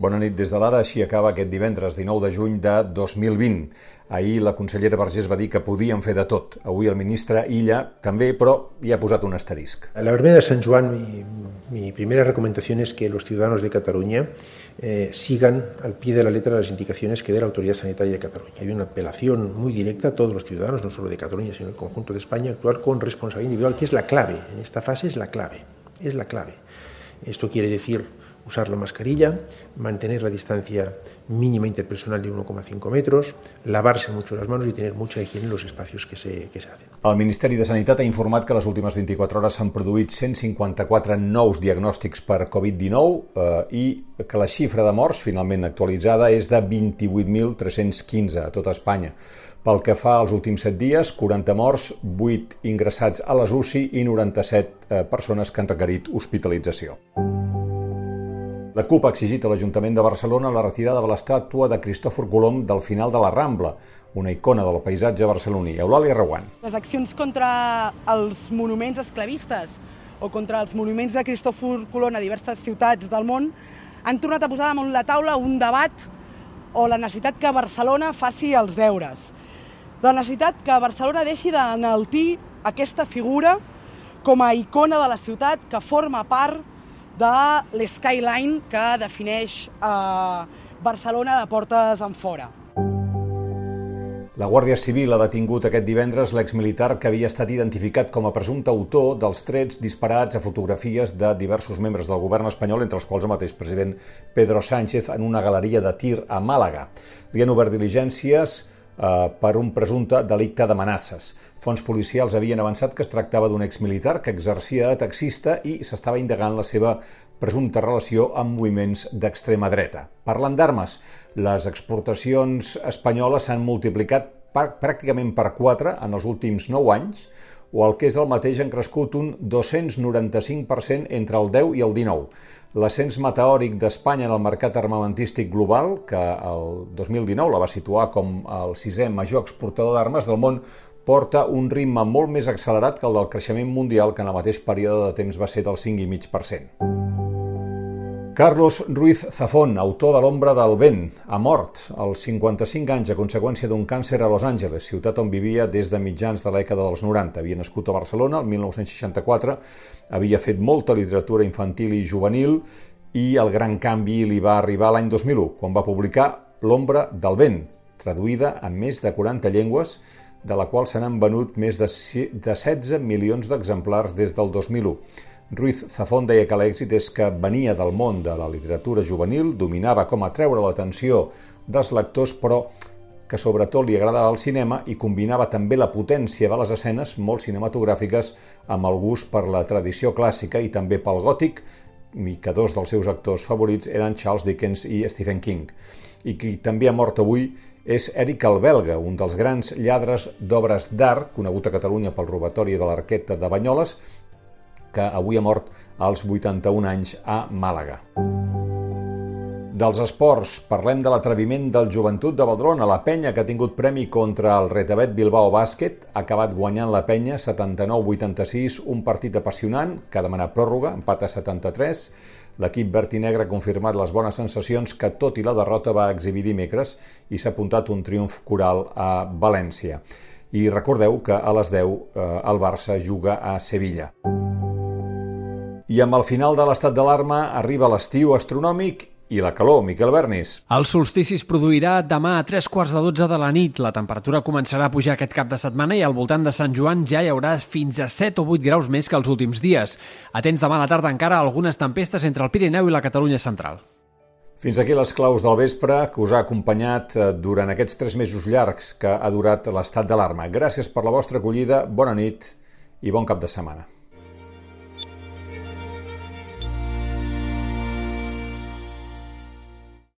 Bona nit des de l'ara, així acaba aquest divendres 19 de juny de 2020. Ahir la consellera Vergés va dir que podíem fer de tot. Avui el ministre Illa també, però hi ha posat un asterisc. A la verbena de San Juan, mi, mi primera recomendación es que los ciudadanos de Cataluña eh, sigan al pie de la letra las indicaciones que dé la Autoridad Sanitaria de Cataluña. Hay una apelación muy directa a todos los ciudadanos, no solo de Cataluña, sino del conjunto de España, actuar con responsabilidad individual, que es la clave. En esta fase es la clave. Es la clave. Esto quiere decir usar la mascarilla, mantener la distancia mínima interpersonal de 1,5 metros, lavarse mucho las manos y tener mucha higiene en los espacios que se, que se hacen. El Ministeri de Sanitat ha informat que les últimes 24 hores s'han produït 154 nous diagnòstics per Covid-19 eh, i que la xifra de morts finalment actualitzada és de 28.315 a tota Espanya. Pel que fa als últims 7 dies, 40 morts, 8 ingressats a les UCI i 97 eh, persones que han requerit hospitalització. La CUP ha exigit a l'Ajuntament de Barcelona la retirada de l'estàtua de Cristòfor Colom del final de la Rambla, una icona del paisatge barceloní. Eulàlia Reguant. Les accions contra els monuments esclavistes o contra els monuments de Cristòfor Colom a diverses ciutats del món han tornat a posar damunt la taula un debat o la necessitat que Barcelona faci els deures. La necessitat que Barcelona deixi d'enaltir aquesta figura com a icona de la ciutat que forma part de l'skyline que defineix eh, Barcelona de portes en fora. La Guàrdia Civil ha detingut aquest divendres l'exmilitar que havia estat identificat com a presumpte autor dels trets disparats a fotografies de diversos membres del govern espanyol, entre els quals el mateix president Pedro Sánchez, en una galeria de tir a Màlaga. Li han obert diligències per un presumpte delicte d'amenaces. Fons policials havien avançat que es tractava d'un exmilitar que exercia de taxista i s'estava indagant la seva presumpta relació amb moviments d'extrema dreta. Parlant d'armes, les exportacions espanyoles s'han multiplicat pràcticament per 4 en els últims 9 anys, o el que és el mateix han crescut un 295% entre el 10 i el 19. L'ascens meteòric d'Espanya en el mercat armamentístic global, que el 2019 la va situar com el sisè major exportador d'armes del món, porta un ritme molt més accelerat que el del creixement mundial, que en el mateix període de temps va ser del 5,5%. Carlos Ruiz Zafón, autor de L'ombra del vent, ha mort als 55 anys a conseqüència d'un càncer a Los Angeles, ciutat on vivia des de mitjans de l'època dels 90. Havia nascut a Barcelona el 1964, havia fet molta literatura infantil i juvenil i el gran canvi li va arribar l'any 2001, quan va publicar L'ombra del vent, traduïda en més de 40 llengües, de la qual se n'han venut més de 16 milions d'exemplars des del 2001. Ruiz Zafón deia que l'èxit és que venia del món de la literatura juvenil, dominava com atreure l'atenció dels lectors, però que sobretot li agradava el cinema i combinava també la potència de les escenes molt cinematogràfiques amb el gust per la tradició clàssica i també pel gòtic, i que dos dels seus actors favorits eren Charles Dickens i Stephen King. I qui també ha mort avui és Eric el Belga, un dels grans lladres d'obres d'art, conegut a Catalunya pel robatori de l'Arqueta de Banyoles, que avui ha mort als 81 anys a Màlaga. Dels esports, parlem de l'atreviment del joventut de Badrona, la penya que ha tingut premi contra el Retabet Bilbao Bàsquet, ha acabat guanyant la penya 79-86, un partit apassionant que ha demanat pròrroga, empat a 73. L'equip verd i negre ha confirmat les bones sensacions que tot i la derrota va exhibir dimecres i s'ha apuntat un triomf coral a València. I recordeu que a les 10 eh, el Barça juga a Sevilla. I amb el final de l'estat d'alarma arriba l'estiu astronòmic i la calor, Miquel Bernis. El solstici es produirà demà a tres quarts de dotze de la nit. La temperatura començarà a pujar aquest cap de setmana i al voltant de Sant Joan ja hi haurà fins a 7 o 8 graus més que els últims dies. Atents demà a la tarda encara algunes tempestes entre el Pirineu i la Catalunya central. Fins aquí les claus del vespre que us ha acompanyat eh, durant aquests tres mesos llargs que ha durat l'estat d'alarma. Gràcies per la vostra acollida, bona nit i bon cap de setmana.